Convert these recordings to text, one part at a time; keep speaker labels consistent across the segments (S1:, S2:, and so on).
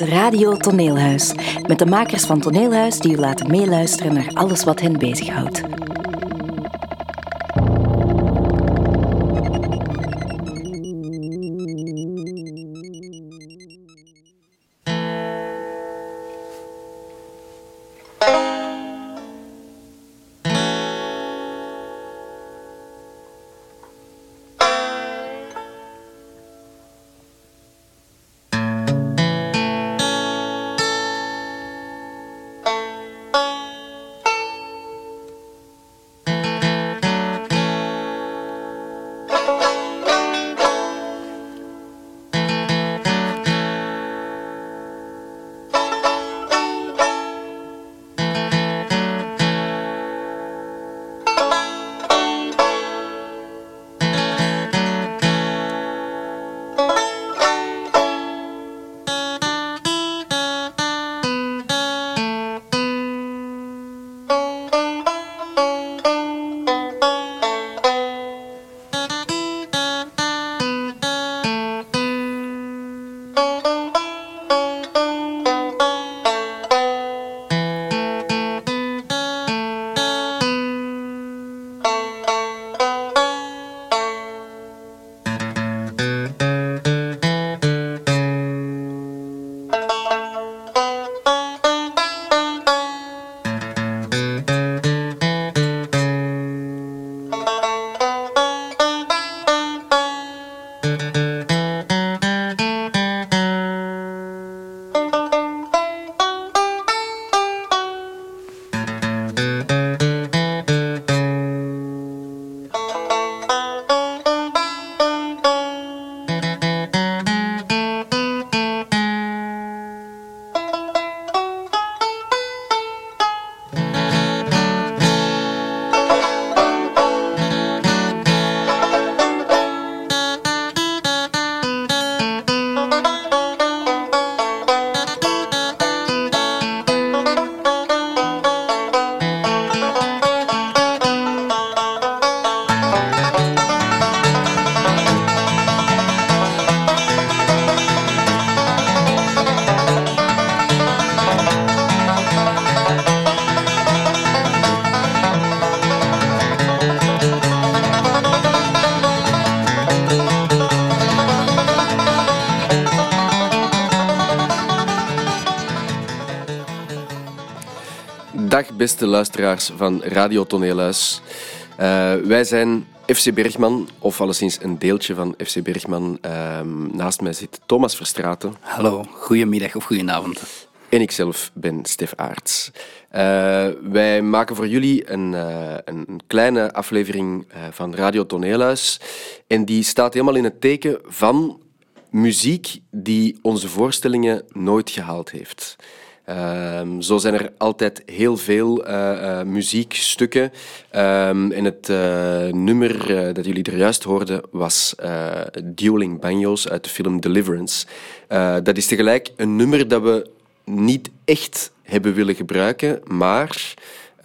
S1: Radio Toneelhuis. Met de makers van Toneelhuis die u laten meeluisteren naar alles wat hen bezighoudt.
S2: Beste luisteraars van Radio Toneelhuis. Uh, wij zijn FC Bergman, of alleszins een deeltje van FC Bergman. Uh, naast mij zit Thomas Verstraten.
S3: Hallo, goedemiddag of goedenavond.
S2: En ikzelf ben Stef Aarts. Uh, wij maken voor jullie een, een kleine aflevering van Radio Toneelhuis. En die staat helemaal in het teken van muziek die onze voorstellingen nooit gehaald heeft. Um, zo zijn er altijd heel veel uh, uh, muziekstukken. Um, en het uh, nummer dat jullie er juist hoorden was Dueling Banjos uit de film Deliverance. dat is tegelijk een nummer dat we niet echt hebben willen gebruiken, maar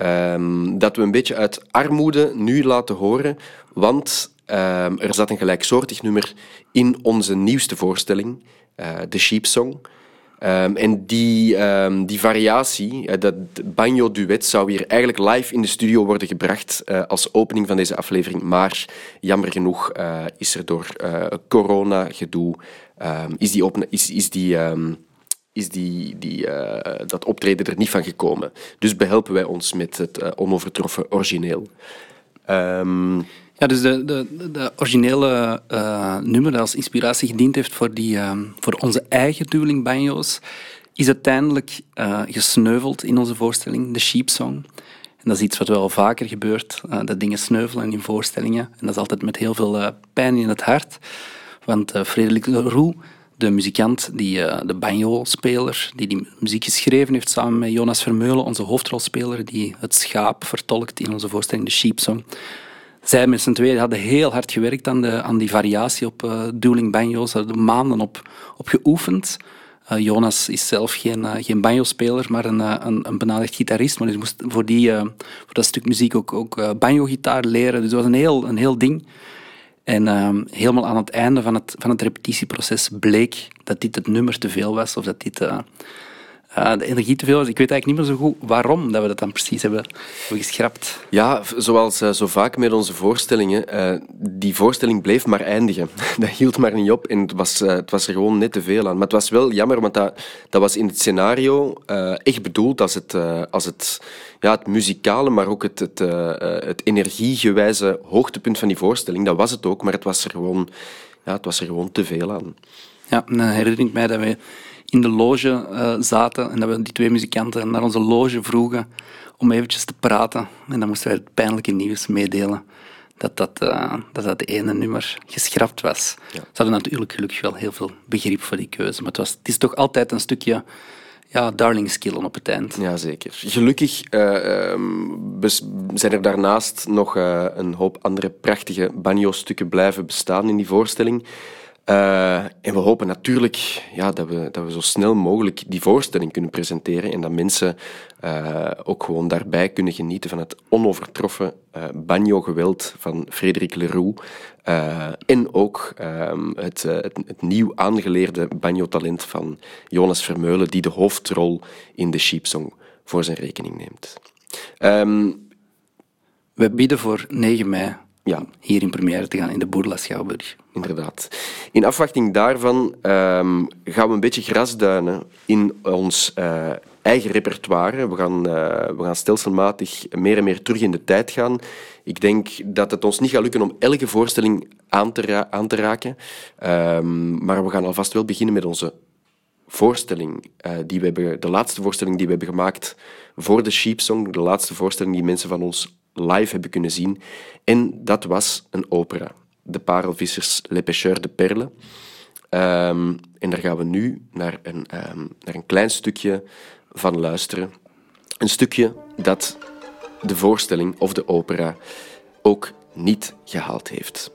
S2: um, dat we een beetje uit armoede nu laten horen, want er zat een gelijksoortig nummer in onze nieuwste voorstelling, de Sheep Song. Um, en die, um, die variatie, dat banjo-duet, zou hier eigenlijk live in de studio worden gebracht uh, als opening van deze aflevering. Maar jammer genoeg uh, is er door corona-gedoe, um, is, die, is, is, die, is die, die, dat optreden er niet van gekomen. Dus behelpen wij ons met het onovertroffen origineel.
S3: Ja, dus de, de, de originele uh, nummer dat als inspiratie gediend heeft voor, die, uh, voor onze eigen dueling banjo's, is uiteindelijk uh, gesneuveld in onze voorstelling, de Sheep Song. En dat is iets wat wel vaker gebeurt, dat dingen sneuvelen in voorstellingen. En dat is altijd met heel veel pijn in het hart. Want Frederik Roux, de muzikant, die, de banjo-speler, die die muziek geschreven heeft samen met Jonas Vermeulen, onze hoofdrolspeler, die het schaap vertolkt in onze voorstelling, de Sheep Song zij met z'n tweeën hadden heel hard gewerkt aan, de, aan die variatie op uh, dueling banjo's. Ze hadden maanden op, op geoefend. Uh, Jonas is zelf geen, uh, geen banjo-speler, maar een, een, een benaderd gitarist. Maar hij moest voor, die, voor dat stuk muziek ook, ook banjo-gitaar leren. Dus dat was een heel, een heel ding. En ehm, helemaal aan het einde van het, van het repetitieproces bleek dat dit het nummer te veel was, of dat dit uh, de energie te veel was. Ik weet eigenlijk niet meer zo goed waarom dat we dat dan precies hebben, geschrapt.
S2: Ja, zoals uh, zo vaak met onze voorstellingen, die voorstelling bleef maar eindigen. dat hield maar niet op en het was, het was er gewoon net te veel aan. Maar het was wel jammer, want dat, dat was in het scenario echt bedoeld als het... als het ja, het muzikale, maar ook het, het, het energiegewijze hoogtepunt van die voorstelling. Dat was het ook, maar het was er gewoon, ja, het was er gewoon te veel aan.
S3: Ja, dan herinner ik mij dat we in de loge uh, zaten en dat we die twee muzikanten naar onze loge vroegen om eventjes te praten. En dan moesten wij het pijnlijke nieuws meedelen dat dat, uh, dat, dat ene nummer geschrapt was. Ja. Ze hadden natuurlijk gelukkig wel heel veel begrip voor die keuze, maar het, was, het is toch altijd een stukje ja, darlingskillen op het eind.
S2: Jazeker. Gelukkig uh, zijn er daarnaast nog uh, een hoop andere prachtige banjo-stukken blijven bestaan in die voorstelling. Uh, en we hopen natuurlijk ja, dat, we, dat we zo snel mogelijk die voorstelling kunnen presenteren en dat mensen uh, ook gewoon daarbij kunnen genieten van het onovertroffen uh, banjo-geweld van Frederik Leroux en ook ehm, het, het, het, nieuw aangeleerde banjo-talent van Jonas Vermeulen, die de hoofdrol in de Sheepsong voor zijn rekening neemt. Um,
S3: we bieden voor 9 mei ja. hier in première te gaan in de Boerla Schouwburg.
S2: Inderdaad. In afwachting daarvan um, gaan we een beetje grasduinen in ons uh, eigen repertoire. We gaan, uh, we gaan stelselmatig meer en meer terug in de tijd gaan. Ik denk dat het ons niet gaat lukken om elke voorstelling aan te, aan te raken. Um, maar we gaan alvast wel beginnen met onze voorstelling uh, die we de laatste voorstelling die we hebben gemaakt voor de Sheepsong, de laatste voorstelling die mensen van ons live hebben kunnen zien. En dat was een opera. De Parelvissers Le Pêcheur de Perle. Um, en daar gaan we nu naar een, um, naar een klein stukje van luisteren. Een stukje dat de voorstelling of de opera ook niet gehaald heeft.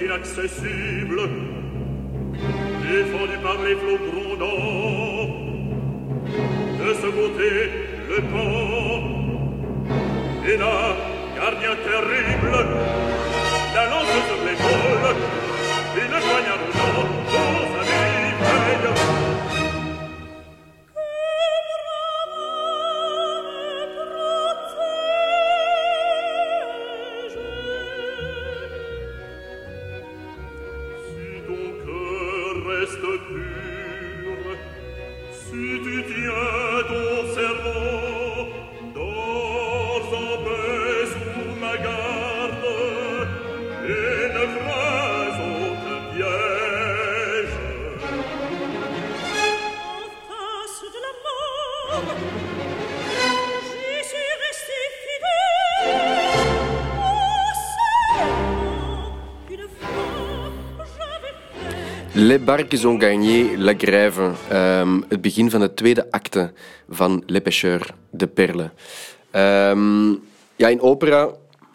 S4: Inaccessible, défendu par les flots grondants. De ce côté, le pont, et là, gardien terrible, la lance de l'épaule,
S2: Les Barques ont gagné la Grève. Um, het begin van de tweede acte van Les Pêcheurs de Perle. Um, ja, in opera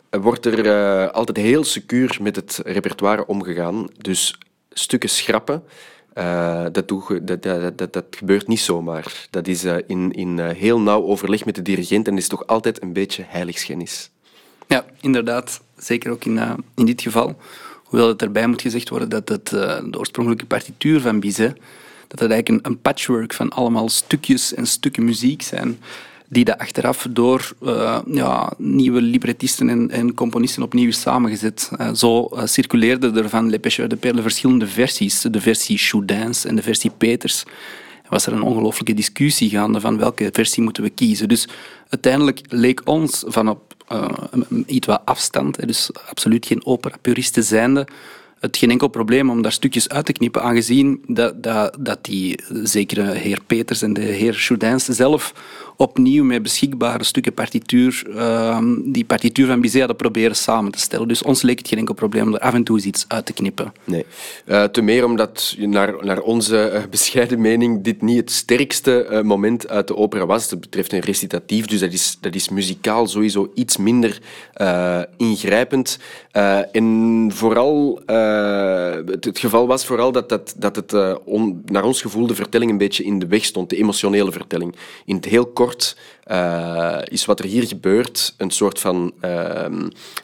S2: wordt er uh, altijd heel secuur met het repertoire omgegaan. Dus stukken schrappen, uh, dat, doe, dat, dat, dat, gebeurt niet zomaar. Dat is uh, in, in heel nauw overleg met de dirigent en is toch altijd een beetje heiligschennis.
S3: Ja, inderdaad. Zeker ook in, in dit geval. Hoewel het erbij moet gezegd worden dat het, uh, de oorspronkelijke partituur van Bizet, dat het eigenlijk een, een, patchwork van allemaal stukjes en stukken muziek zijn, die dat achteraf door uh, ja, nieuwe librettisten en, en, componisten opnieuw is samengezet. Uh, zo circuleerden er van Le Pêcheur de Perle verschillende versies. De versie Choudins en de versie Peters was er een ongelooflijke discussie gaande van welke versie moeten we kiezen. Dus uiteindelijk leek ons van op uh, iets wat afstand, dus absoluut geen opera-puristen zijnde, het geen enkel probleem om daar stukjes uit te knippen, aangezien dat, dat, dat die zekere heer Peters en de heer Choudins zelf opnieuw met beschikbare stukken partituur uh, die partituur van Bizet hadden proberen samen te stellen. Dus ons leek het geen enkel probleem om er af en toe iets uit te knippen.
S2: Nee. Uh, te meer omdat, naar, naar onze uh, bescheiden mening, dit niet het sterkste uh, moment uit de opera was. Het betreft een recitatief, dus dat is, dat is muzikaal sowieso iets minder ingrijpend. en vooral, het, het, geval was vooral dat, dat, dat het naar ons gevoel de vertelling een beetje in de weg stond, de emotionele vertelling. In het heel kort uh, is wat er hier gebeurt een soort van uh,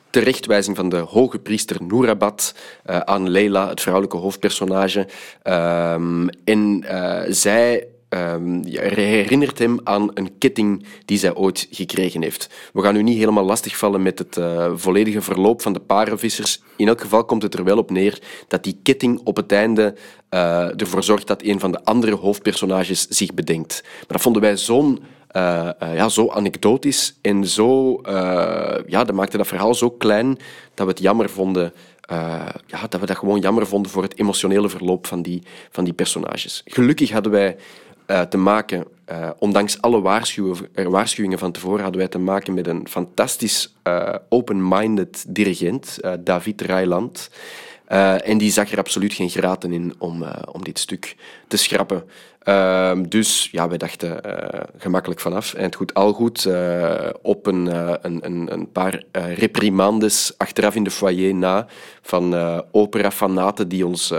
S2: terechtwijzing van de hoge priester Nourabat uh, aan Leila, het vrouwelijke hoofdpersonage. Ehm, en eh, zij Um, herinnert hem aan een ketting die zij ooit gekregen heeft. We gaan nu niet helemaal lastigvallen met het volledige verloop van de parenvissers. In elk geval komt het er wel op neer dat die ketting op het einde ervoor zorgt dat een van de andere hoofdpersonages zich bedenkt. Maar dat vonden wij zo'n uh, uh, ja, zo anekdotisch en zo... Uh, ja, dat maakte dat verhaal zo klein dat we het jammer vonden... ja, dat we dat gewoon jammer vonden voor het emotionele verloop van die, van die personages. Gelukkig hadden wij te maken, ondanks alle waarschuwingen, waarschuwingen van tevoren, hadden wij te maken met een fantastisch open-minded dirigent, David Rijland. En die zag er absoluut geen graten in om, om dit stuk te schrappen. Uh, dus ja, wij dachten uh, gemakkelijk vanaf. En het goed, al goed. Op een, een, een, een, paar reprimandes achteraf in de foyer na van opera-fanaten die ons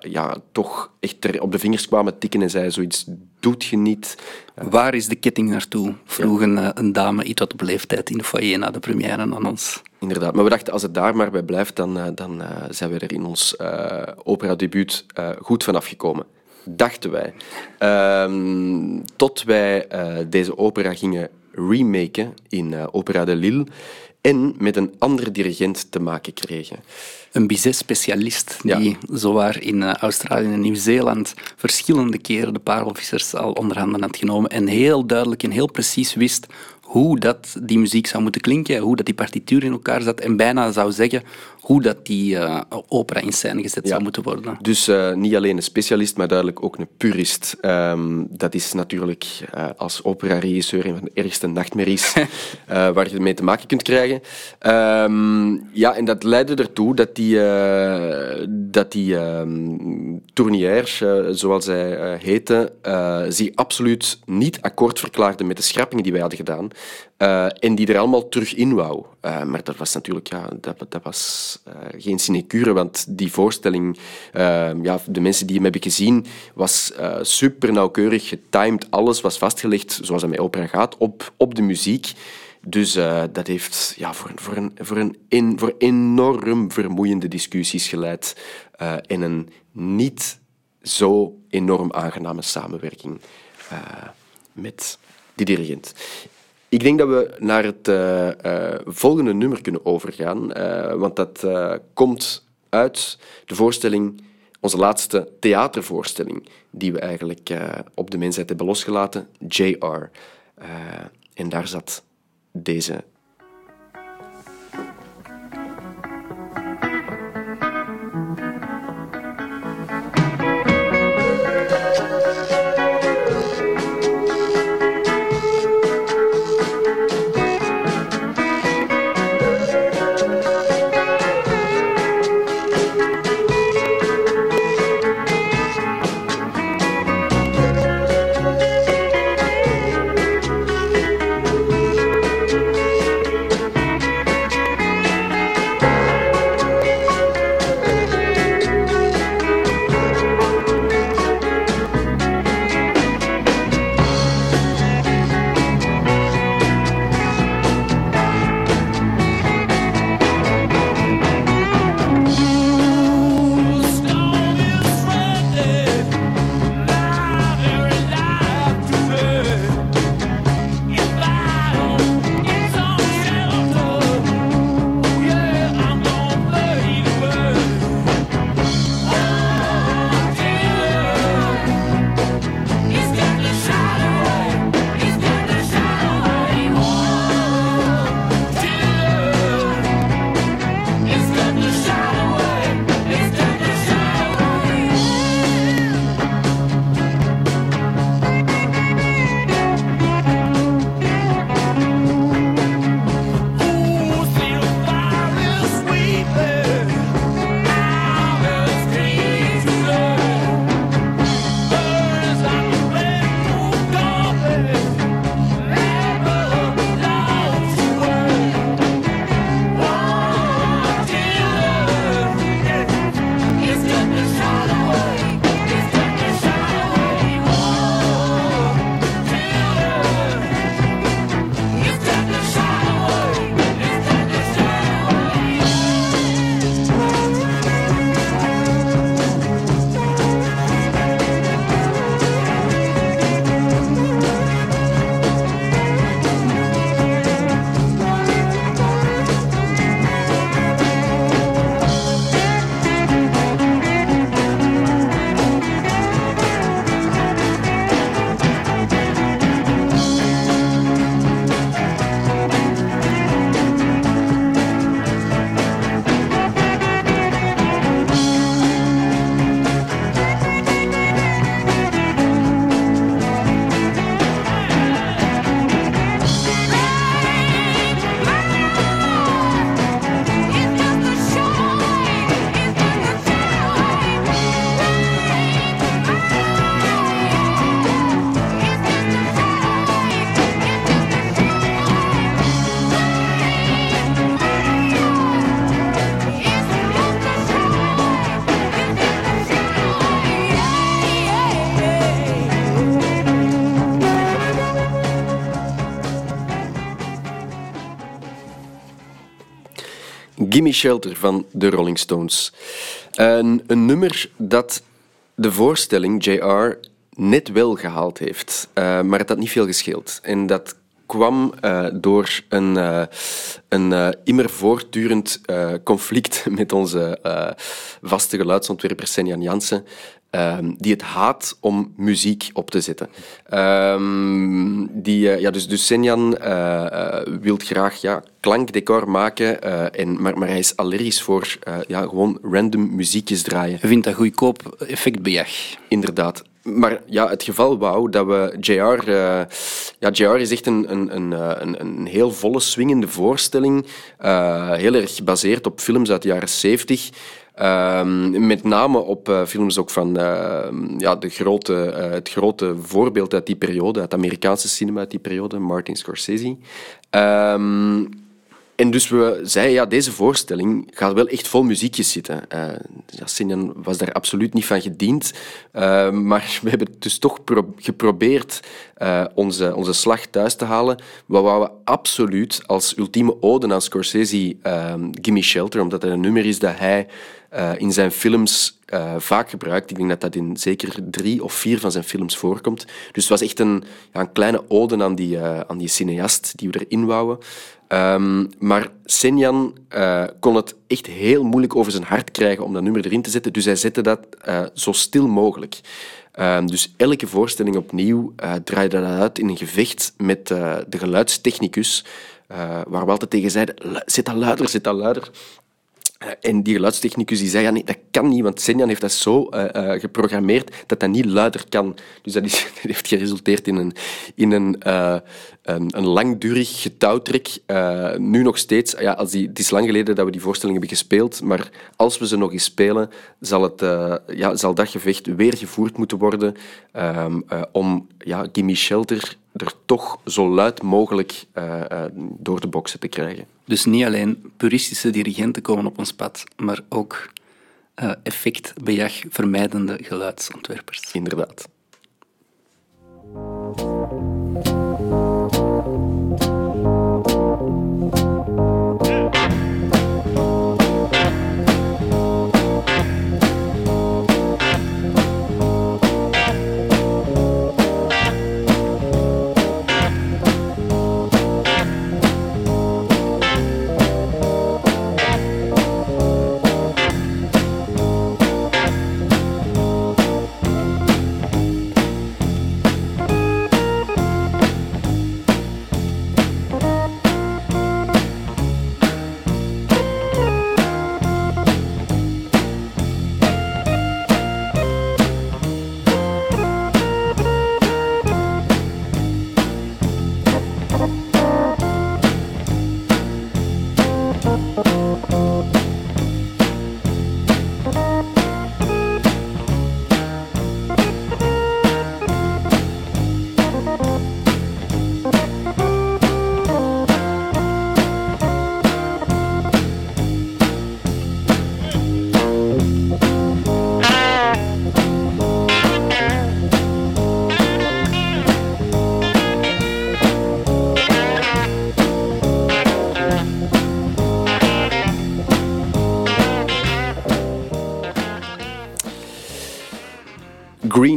S2: ja, toch echt op de vingers kwamen tikken en zeiden zoiets doet je niet.
S3: Waar is de ketting naartoe? Vroeg een, een dame iets wat op leeftijd in de foyer na de première aan ons.
S2: Inderdaad, maar we dachten als het daar maar bij blijft, dan, dan zijn we er in ons opera-debuut goed vanaf gekomen dachten wij. Um, tot wij uh, deze opera gingen remaken in uh, Opera de Lille en met een andere dirigent te maken kregen.
S3: Een Bizet-specialist die ja. zowaar in uh, Australië en Nieuw-Zeeland verschillende keren de parelvissers al onderhanden had genomen en heel duidelijk en heel precies wist hoe dat die muziek zou moeten klinken, hoe dat die partituur in elkaar zat en bijna zou zeggen hoe dat die uh, opera in scène gezet zou moeten worden.
S2: Dus uh, niet alleen een specialist, maar duidelijk ook een purist. Um, dat is natuurlijk uh, als opera-regisseur een van de ergste nachtmerries waar je mee te maken kunt krijgen. Um, ja, en dat leidde ertoe dat die, dat die um, tournières, zoals zij heten, zich absoluut niet akkoord verklaarden met de schrappingen die wij hadden gedaan. Uh, en die er allemaal terug in wou. Uh, maar dat was natuurlijk ja, dat, dat was, uh, geen sinecure, want die voorstelling, ja, de mensen die hem hebben gezien, was super nauwkeurig getimed. Alles was vastgelegd, zoals het met opera gaat, op, op de muziek. Dus dat heeft ja, voor, voor, een, voor, een voor enorm vermoeiende discussies geleid uh, en een niet zo enorm aangename samenwerking met die dirigent. Ik denk dat we naar het volgende nummer kunnen overgaan, want dat komt uit de voorstelling onze laatste theatervoorstelling die we eigenlijk op de mensheid hebben losgelaten, JR. En daar zat deze Gimme Shelter van de Rolling Stones. Een, een nummer dat de voorstelling JR net wel gehaald heeft, uh, maar het had niet veel gescheeld. En dat kwam uh, door een, uh, een immer voortdurend conflict met onze vaste geluidsontwerper Senjan Jansen, Ehm, die het haat om muziek op te zetten. Ehm, die, eh, ja, dus, dus Senjan uh, wil graag ja, klankdecor maken, en, maar, maar hij is allergisch voor ja, gewoon random muziekjes draaien.
S3: Hij vindt dat goedkoop effectbejag.
S2: Inderdaad. Maar ja, het geval wou dat we JR... Ja, JR is echt een, een, een, een heel volle, swingende voorstelling. Heel erg gebaseerd op films uit de jaren 70. Ehm, met name op eh, films ook van ehm, ja, de grote, eh, het grote voorbeeld uit die periode, uit Amerikaanse cinema uit die periode, Martin Scorsese. Ehm, en dus we zeiden, ja, deze voorstelling gaat wel echt vol muziekjes zitten. Uh, was daar absoluut niet van gediend. Maar we hebben dus toch geprobeerd onze, onze slag thuis te halen. Wat we absoluut als ultieme ode aan Scorsese uh, Gimme Shelter, omdat er een nummer is dat hij in zijn films vaak gebruikt. Ik denk dat dat in zeker drie of vier van zijn films voorkomt. Dus het was echt een, ja, een kleine ode aan die, aan die cineast die we erin wouden. Um, maar Senjan kon het echt heel moeilijk over zijn hart krijgen om dat nummer erin te zetten, dus hij zette dat zo stil mogelijk. Um, dus elke voorstelling opnieuw draaide dat uit in een gevecht met de geluidstechnicus, waar we altijd tegen zeiden, zet dat luider, zet dat luider. En die geluidstechnicus die zei, ja, nee, dat kan niet, want Senjan heeft dat zo uh, uh, geprogrammeerd dat dat niet luider kan. Dus dat, heeft geresulteerd in een, in een, een, een, langdurig getouwtrek. nu nog steeds, ja, als die, het is lang geleden dat we die voorstelling hebben gespeeld, maar als we ze nog eens spelen, zal, het, ja, zal dat gevecht weer gevoerd moeten worden ehm, om ja, Gimme Shelter er toch zo luid mogelijk door de boksen te krijgen.
S3: Dus niet alleen puristische dirigenten komen op ons pad, maar ook uh, effectbejag vermijdende geluidsontwerpers.
S2: Inderdaad.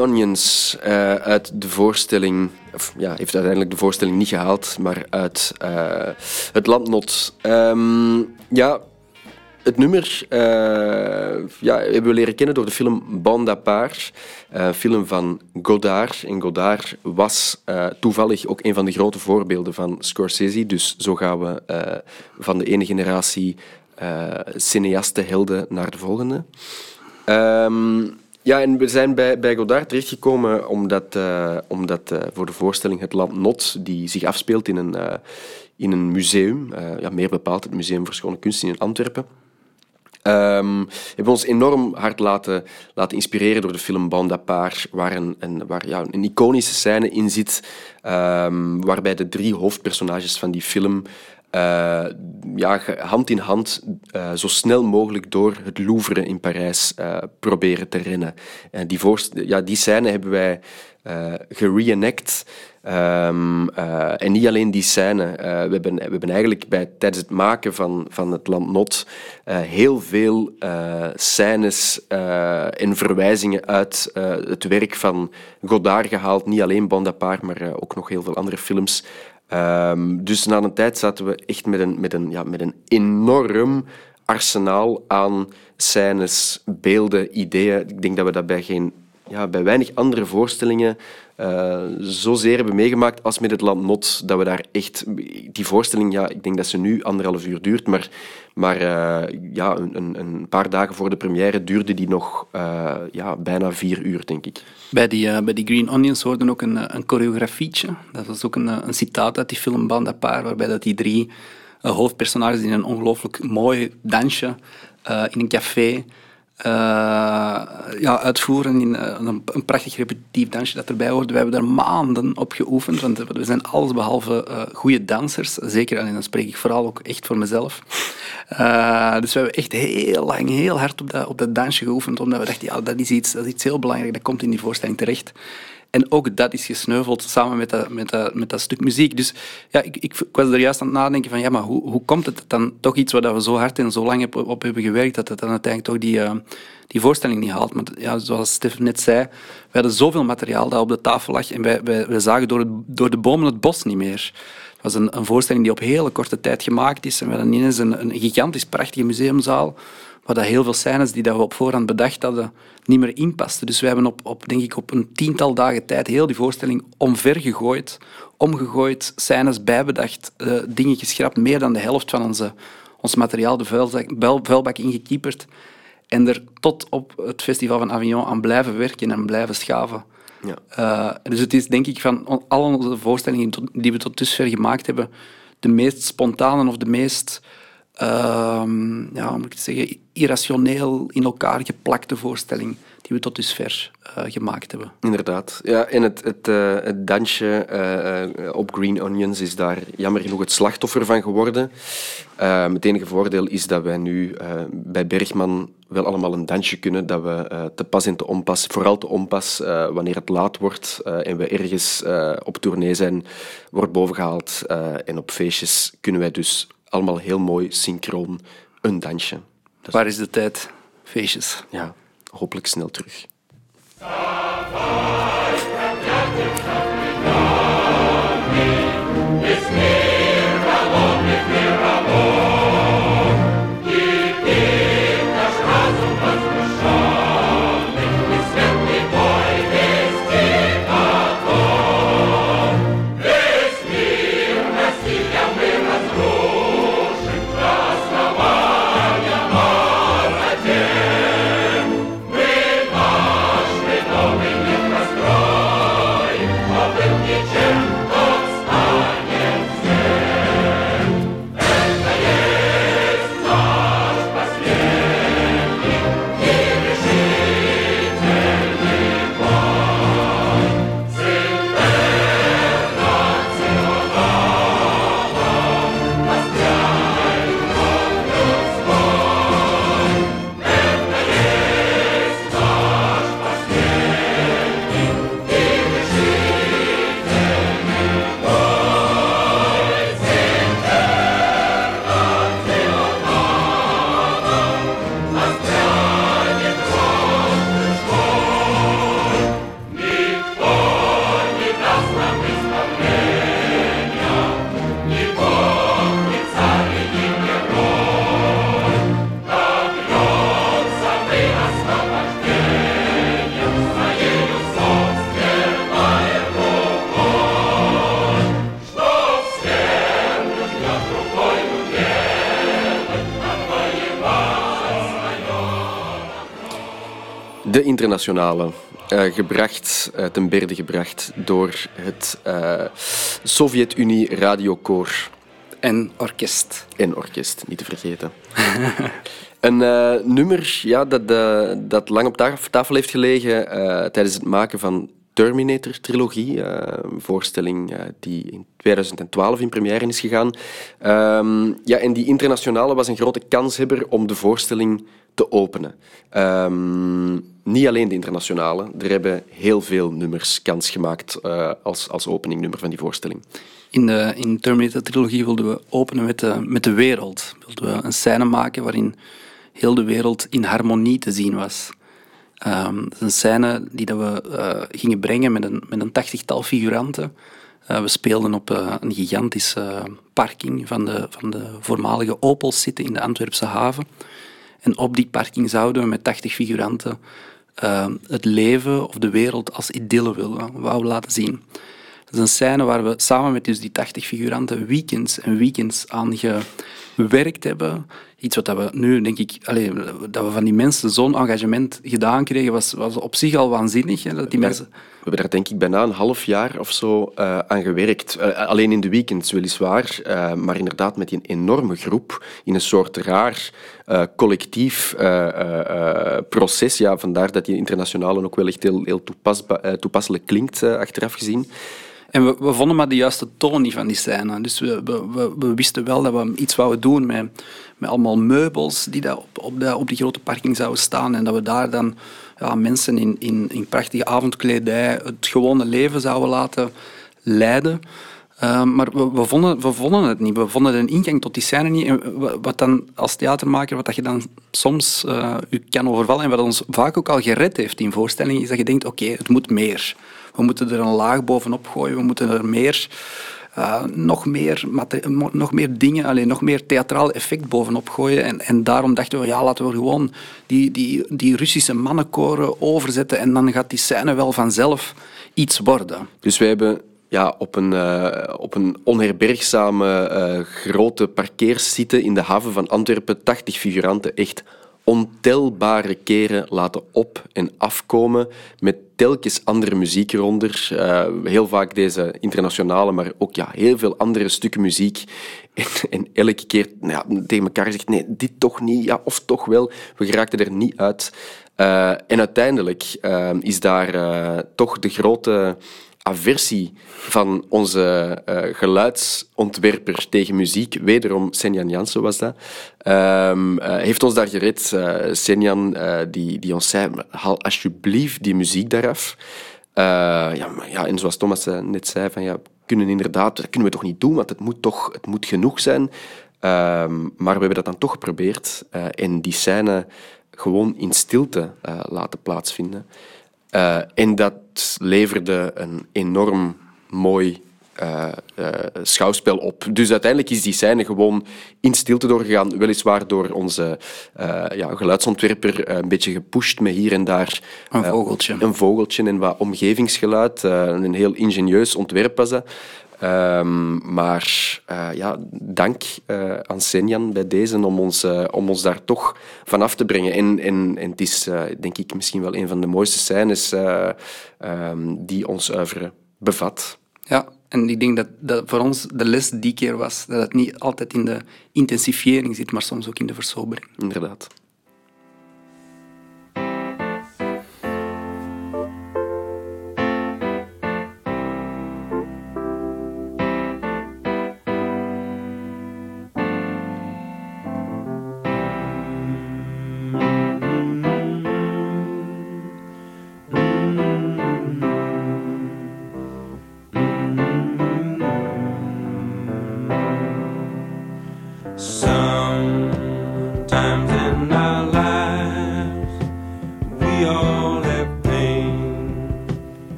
S2: Onions uh, uit de voorstelling, of, ja, heeft uiteindelijk de voorstelling niet gehaald, maar uit uh, het Landnot. Um, ja, het nummer uh, ja, hebben we leren kennen door de film Bande à part, een film van Godard. En Godard was toevallig ook een van de grote voorbeelden van Scorsese. Dus zo gaan we van de ene generatie cineasten helden naar de volgende. Um, ja, en we zijn bij, bij Godard terechtgekomen omdat, uh, omdat uh, voor de voorstelling Het Land Not, die zich afspeelt in een, uh, in een museum, ja, meer bepaald het Museum voor Schone Kunsten in Antwerpen, Um, hebben ons enorm hard laten, laten inspireren door de film Bande à part, waar, een, een, waar een iconische scène in zit, um, waarbij de drie hoofdpersonages van die film uh, ja, hand in hand uh, zo snel mogelijk door het Louvre in Parijs uh, proberen te rennen. En die, ja, die scène hebben wij gereenact. Um, en niet alleen die scène. we, hebben, we hebben eigenlijk bij, tijdens het maken van, van het Land Not heel veel scènes en verwijzingen uit het werk van Godard gehaald. Niet alleen Bonaparte, maar ook nog heel veel andere films. Um, dus na een tijd zaten we echt met een, met een, ja, met een enorm arsenaal aan scènes, beelden, ideeën. Ik denk dat we dat geen, ja, bij weinig andere voorstellingen uh, zozeer hebben meegemaakt als met het Land Not. Dat we daar echt... Die voorstelling, ja, ik denk dat ze nu anderhalf uur duurt, maar, maar uh, ja, een, een, paar dagen voor de première duurde die nog uh, ja, bijna vier uur, denk ik.
S3: Bij die, bij die Green Onions hoorde ook een, een choreografietje. Dat was ook een, een citaat uit die film Band à Paar, waarbij dat die drie hoofdpersonages in een ongelooflijk mooi dansje in een café ja, uitvoeren in een, een, prachtig repetitief dansje dat erbij hoort. We hebben daar maanden op geoefend, want we zijn allesbehalve uh, goede dansers. Zeker, en dan spreek ik vooral ook echt voor mezelf. dus we hebben echt heel lang, heel hard op dat, op dat dansje geoefend, omdat we dachten, ja, dat is, iets, dat is iets heel belangrijk, dat komt in die voorstelling terecht. En ook dat is gesneuveld samen met dat, met dat, met dat stuk muziek. Dus ja, ik, ik, was er juist aan het nadenken van, ja, maar hoe, hoe komt het dan toch iets waar we zo hard en zo lang op, hebben gewerkt, dat het dan uiteindelijk toch die, uh, die voorstelling niet haalt. Maar ja, zoals Stef net zei, we hadden zoveel materiaal dat op de tafel lag en wij, wij, zagen door, door de bomen het bos niet meer. Het was een, een voorstelling die op hele korte tijd gemaakt is en we hadden ineens een, een gigantisch prachtige museumzaal waar dat heel veel scènes die dat we op voorhand bedacht hadden niet meer inpasten. Dus we hebben op, op, denk ik, op een tiental dagen tijd heel die voorstelling omvergegooid, omgegooid, scènes bijbedacht, uh, dingen geschrapt, meer dan de helft van onze, ons materiaal de vuilzak, vuilbak ingekieperd en er tot op het Festival van Avignon aan blijven werken en blijven schaven. Ja. Uh, dus het is denk ik van al onze voorstellingen die we tot dusver gemaakt hebben, de meest spontane of de meest uh, ja, moet ik zeggen, irrationeel in elkaar geplakte voorstelling die we tot dusver uh, gemaakt hebben.
S2: Inderdaad. Ja, en het, het, uh, het dansje uh, op Green Onions is daar jammer genoeg het slachtoffer van geworden. het enige voordeel is dat wij nu bij Bergman wel allemaal een dansje kunnen dat we te pas en te onpas, vooral te onpas wanneer het laat wordt en we ergens op tournee zijn, wordt bovengehaald en op feestjes kunnen wij dus allemaal heel mooi synchroon een dansje.
S3: Waar is de tijd? Feestjes.
S2: Ja, hopelijk snel terug. De internationale, uh, gebracht, uh, ten berde gebracht door het uh, Sovjet-Unie Radiokoor.
S3: En orkest.
S2: En orkest, niet te vergeten. een nummer ja, dat, dat lang op tafel heeft gelegen tijdens het maken van Terminator-trilogie, een voorstelling die in 2012 in première is gegaan. Ehm, ja, en die internationale was een grote kanshebber om de voorstelling te openen. Um, niet alleen de internationale, er hebben heel veel nummers kans gemaakt uh, als, als openingnummer van die voorstelling.
S3: In de in Terminator-trilogie wilden we openen met de, met de wereld. Wilden we een scène maken waarin heel de wereld in harmonie te zien was. Um, dat is een scène die dat we uh, gingen brengen met een, met een tachtigtal figuranten. Uh, we speelden op een gigantische parking van de, van de voormalige Opels zitten in de Antwerpse haven. En op die parking zouden we met 80 figuranten uh, het leven of de wereld als idylle willen, wou laten zien. Dat is een scène waar we samen met dus die 80 figuranten weekends en weekends aan gewerkt hebben. Iets wat we nu, denk ik, allez, dat we van die mensen zo'n engagement gedaan kregen, was, was op zich al waanzinnig. Hè, dat die mensen...
S2: We hebben daar denk ik bijna een half jaar of zo uh, aan gewerkt. Uh, alleen in de weekends weliswaar, uh, maar inderdaad met een enorme groep in een soort raar collectief proces. Ja, vandaar dat die internationale ook wel echt heel, heel toepasselijk klinkt, achteraf gezien.
S3: En we, vonden maar de juiste toon niet van die scène. Dus we, we, wisten wel dat we iets wouden doen met, met allemaal meubels die daar op, op, de, op die grote parking zouden staan. En dat we daar dan ja, mensen in, in, in prachtige avondkledij het gewone leven zouden laten leiden. Uh, maar we, vonden, we vonden het niet. We vonden een ingang tot die scène niet. Wat dan als theatermaker, wat je dan soms uh, kan overvallen en wat ons vaak ook al gered heeft in voorstellingen, is dat je denkt, oké, het moet meer. We moeten er een laag bovenop gooien, we moeten er meer... Uh, nog, meer, nog meer dingen, alleen nog meer theatraal effect bovenop gooien. En, en daarom dachten we, ja, laten we gewoon die, die, die Russische mannenkoren overzetten en dan gaat die scène wel vanzelf iets worden.
S2: Dus wij hebben ja, op, een, uh, op een onherbergzame uh, grote parkeersite in de haven van Antwerpen 80 figuranten echt ontelbare keren laten op- en afkomen met telkens andere muziek eronder. Uh, heel vaak deze internationale, maar ook ja, heel veel andere stukken muziek. En, elke keer nou ja, tegen elkaar zegt, nee, dit toch niet, ja, of toch wel. We geraakten er niet uit. Uh, en uiteindelijk uh, is daar toch de grote aversie van onze uh, geluidsontwerper tegen muziek, wederom Senjan Jansen was dat, uh, heeft ons daar gered. Uh, Senjan die, die ons zei, haal alsjeblieft die muziek daaraf. ja, ja, en zoals Thomas net zei, van, ja, kunnen inderdaad, dat kunnen we toch niet doen, want het moet toch het moet genoeg zijn. Ehm, maar we hebben dat dan toch geprobeerd en die scène gewoon in stilte laten plaatsvinden. Uh, en dat leverde een enorm mooi uh, uh, schouwspel op. Dus uiteindelijk is die scène gewoon in stilte doorgegaan. Weliswaar door onze ja, geluidsontwerper een beetje gepusht met hier en daar...
S3: Een vogeltje.
S2: Een vogeltje en wat omgevingsgeluid. een heel ingenieus ontwerp was dat. Um, maar uh, ja, dank uh, aan Senjan bij deze om ons, uh, om ons daar toch vanaf te brengen. En, en, en het is denk ik misschien wel een van de mooiste scènes um, die ons oeuvre bevat.
S3: Ja, en ik denk dat, dat voor ons de les die keer was dat het niet altijd in de intensifiering zit, maar soms ook in de versobering.
S2: Inderdaad.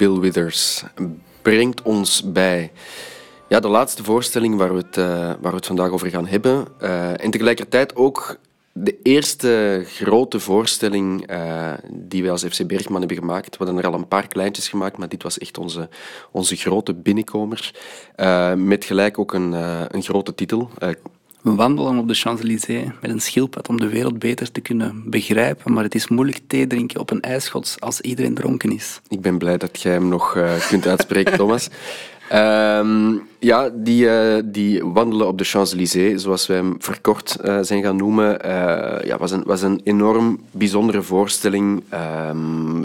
S2: Bill Withers brengt ons bij ja, de laatste voorstelling waar we het, uh, waar we het vandaag over gaan hebben. Uh, en tegelijkertijd ook de eerste grote voorstelling uh, die wij als FC Bergman hebben gemaakt. We hadden er al een paar kleintjes gemaakt, maar dit was echt onze, onze grote binnenkomer. met gelijk ook een, een grote titel.
S3: We wandelen op de Champs-Élysées met een schildpad om de wereld beter te kunnen begrijpen, maar het is moeilijk thee drinken op een ijsschots als iedereen dronken is.
S2: Ik ben blij dat jij hem nog uh, kunt uitspreken, Thomas. Um, ja, die, uh, die wandelen op de Champs-Élysées, zoals wij hem verkort uh, zijn gaan noemen, uh, ja, was, een, was een enorm bijzondere voorstelling. Um,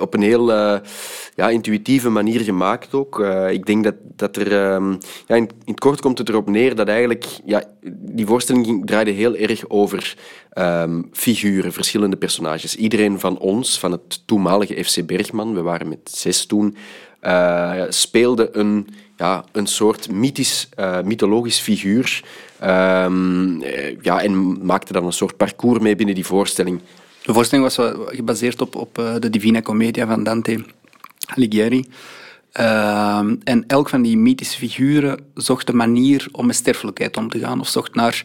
S2: op een heel ja, intuïtieve manier gemaakt ook. ik denk dat, dat er... Um, ja, in, het kort komt het erop neer dat eigenlijk... Ja, die voorstelling draaide heel erg over figuren, verschillende personages. Iedereen van ons, van het toenmalige FC Bergman, we waren met zes toen uh, speelde een, ja, een soort mythisch, uh, mythologisch figuur. Um, ja, en maakte dan een soort parcours mee binnen die voorstelling.
S3: De voorstelling was gebaseerd op, op de Divina Commedia van Dante Alighieri. Uh, en elk van die mythische figuren zocht een manier om met sterfelijkheid om te gaan, of zocht naar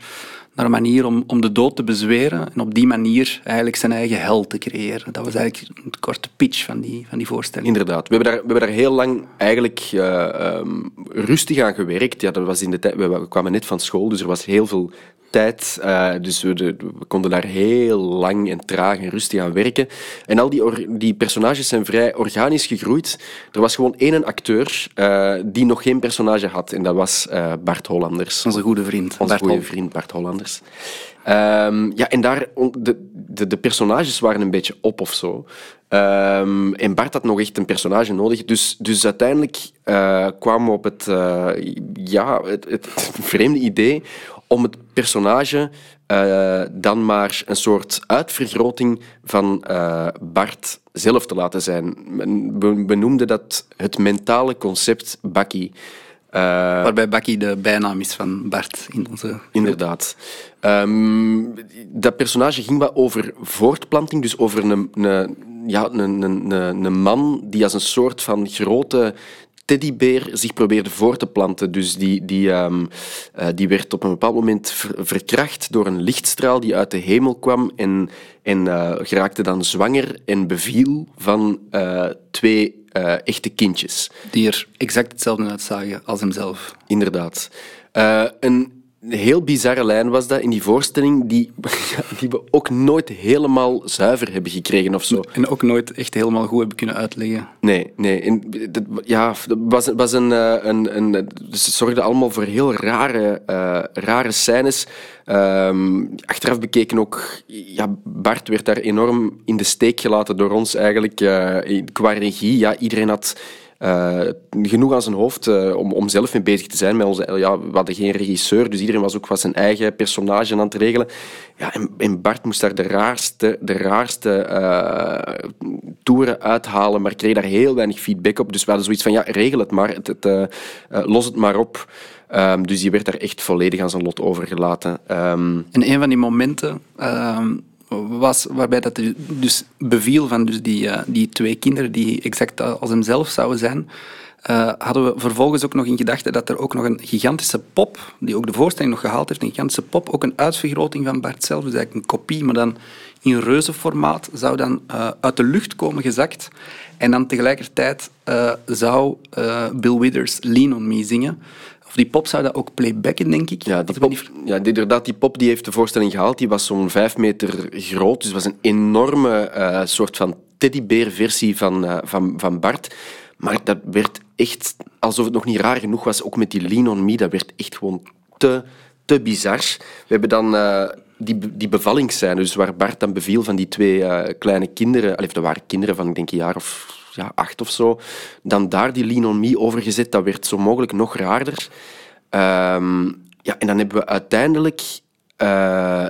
S3: naar een manier om, om de dood te bezweren en op die manier eigenlijk zijn eigen hel te creëren. Dat was eigenlijk een korte pitch van die, van die voorstelling.
S2: Inderdaad. We hebben daar, we hebben daar heel lang eigenlijk uh, um, rustig aan gewerkt. Ja, dat was in de tijd, we kwamen net van school, dus er was heel veel tijd. Uh, dus we, de, we, konden daar heel lang en traag en rustig aan werken. En al die, or, die personages zijn vrij organisch gegroeid. Er was gewoon één acteur uh, die nog geen personage had. En dat was uh, Bart Hollanders.
S3: Onze goede vriend.
S2: Onze goede vriend Bart Hollanders. Um, ja, en daar, de, de, de, personages waren een beetje op of zo. Um, en Bart had nog echt een personage nodig. Dus, dus uiteindelijk uh, kwamen we op het, uh, ja, het, het, vreemde idee om het personage uh, dan maar een soort uitvergroting van uh, Bart zelf te laten zijn. We noemden dat het mentale concept Bakkie.
S3: Uh, Waarbij Bakkie de bijnaam is van Bart in onze.
S2: Inderdaad. Um, dat personage ging wat over voortplanting, dus over een, een, ja, een, een, een man die als een soort van grote teddybeer zich probeerde voor te planten. Dus die, die, um, uh, die werd op een bepaald moment ver verkracht door een lichtstraal die uit de hemel kwam en, en uh, geraakte dan zwanger en beviel van uh, twee echte kindjes.
S3: Die er exact hetzelfde uitzagen als hemzelf.
S2: Inderdaad. een een heel bizarre lijn was dat in die voorstelling, die, die we ook nooit helemaal zuiver hebben gekregen of zo.
S3: En ook nooit echt helemaal goed hebben kunnen uitleggen.
S2: Nee, nee. En, dat, ja, dat was, was een, eh, een, een, dus het zorgde allemaal voor heel rare, uh, rare scènes. Um, achteraf bekeken ook, ja, Bart werd daar enorm in de steek gelaten door ons eigenlijk. Uh, qua regie, ja, iedereen had uh, genoeg aan zijn hoofd uh, om, om zelf mee bezig te zijn. Met onze, ja, we hadden geen regisseur, dus iedereen was ook wat zijn eigen personage aan het regelen. Ja, en, en Bart moest daar de raarste, de raarste uh, toeren uithalen, maar kreeg daar heel weinig feedback op. Dus we hadden zoiets van, ja, regel het maar, het, los het maar op. Um, dus die werd daar echt volledig aan zijn lot overgelaten. Um,
S3: en een van die momenten... Um waarbij dat dus beviel van dus die, uh, die twee kinderen die exact als hemzelf zouden zijn, uh, hadden we vervolgens ook nog in gedachten dat er ook nog een gigantische pop, die ook de voorstelling nog gehaald heeft, een gigantische pop, ook een uitvergroting van Bart zelf, dus eigenlijk een kopie, maar dan in reuzenformaat, zou dan uh, uit de lucht komen gezakt. En dan tegelijkertijd zou Bill Withers Lean on Me zingen Of die pop zou dat ook playbacken, denk ik.
S2: Ja, die pop, ja, inderdaad, die pop die heeft de voorstelling gehaald. Die was zo'n vijf meter groot. Dus het was een enorme uh, soort van teddybeer-versie van, uh, van, van Bart. Maar dat werd echt, alsof het nog niet raar genoeg was, ook met die Lean on Me, dat werd echt gewoon te, te bizar. We hebben dan uh, die, die bevallingsscène, dus waar Bart dan beviel van die twee uh, kleine kinderen, allee, dat waren kinderen van, ik denk, een jaar of ja, acht of zo, dan daar die Lean on Me overgezet, dat werd zo mogelijk nog raarder. Um, ja, en dan hebben we uiteindelijk uh,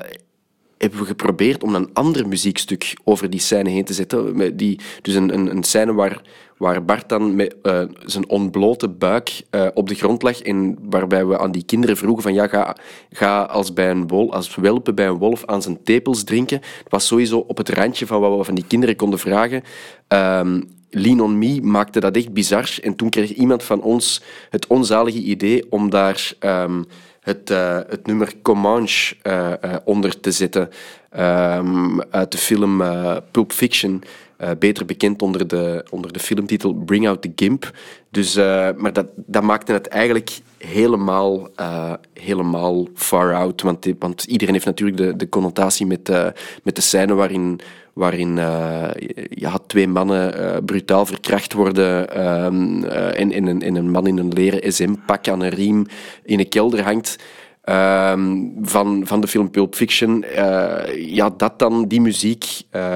S2: hebben we geprobeerd om een ander muziekstuk over die scène heen te zetten. Die, dus een, een, een scène waar, waar Bart dan met uh, zijn ontblote buik uh, op de grond lag en waarbij we aan die kinderen vroegen van ja, ga, ga als, bij een wol, als welpen bij een wolf aan zijn tepels drinken. Het was sowieso op het randje van wat we van die kinderen konden vragen. Um, Lean on Me maakte dat echt bizar. En toen kreeg iemand van ons het onzalige idee om daar um, het, uh, het nummer Comanche uh, uh, onder te zetten. Um, uit de film Pulp Fiction. beter bekend onder de, onder de filmtitel Bring Out the Gimp. Dus, maar dat, dat maakte het eigenlijk helemaal, helemaal far out. Want, want iedereen heeft natuurlijk de, de connotatie met, met de scène waarin waarin uh, je had twee mannen uh, brutaal verkracht worden um, uh, en, en, en, een man in een leren SM-pak aan een riem in een kelder hangt. Um, van, van de film Pulp Fiction. ja, dat dan, die muziek,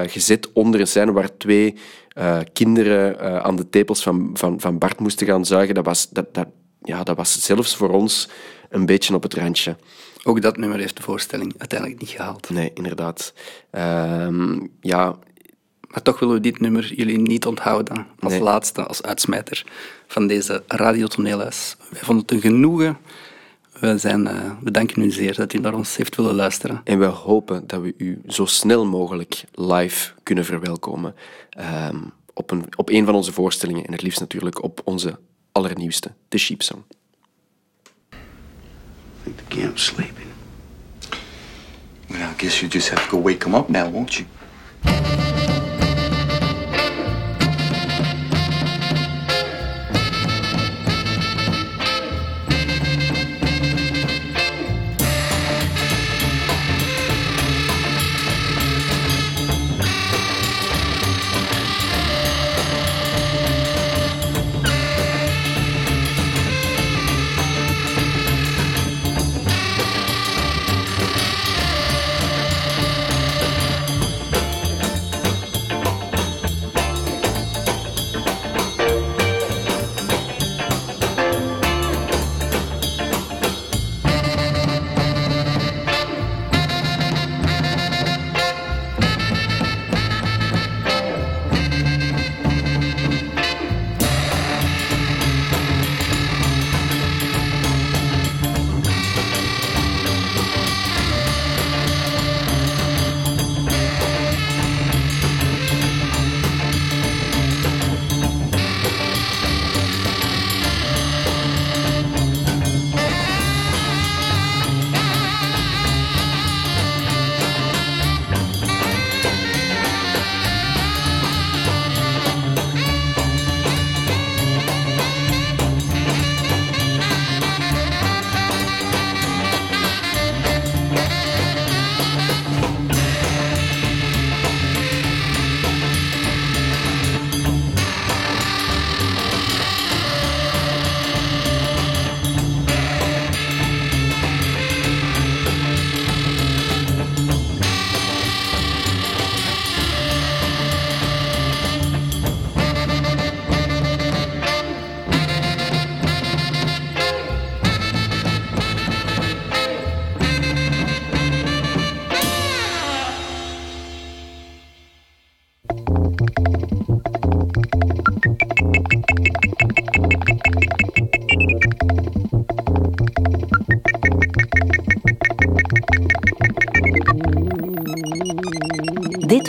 S2: gezet onder een scène waar twee kinderen aan de tepels van, van, van Bart moesten gaan zuigen, dat was, dat, dat, ja, dat was zelfs voor ons een beetje op het randje.
S3: Ook dat nummer heeft de voorstelling uiteindelijk niet gehaald.
S2: Nee, inderdaad. Um, ja.
S3: Maar toch willen we dit nummer jullie niet onthouden als nee. laatste, als uitsmijter van deze radiotoneelhuis. Wij vonden het een genoegen. We, zijn, uh, we danken u zeer dat u naar ons heeft willen luisteren.
S2: En we hopen dat we u zo snel mogelijk live kunnen verwelkomen um, op, een, op een van onze voorstellingen. En het liefst natuurlijk op onze allernieuwste, The Sheep Song.
S5: think the camp's sleeping. Well, I guess you just have to go wake him up now, won't you?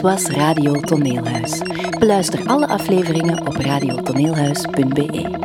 S1: Was Radio Toneelhuis. Beluister alle afleveringen op radiotoneelhuis.be.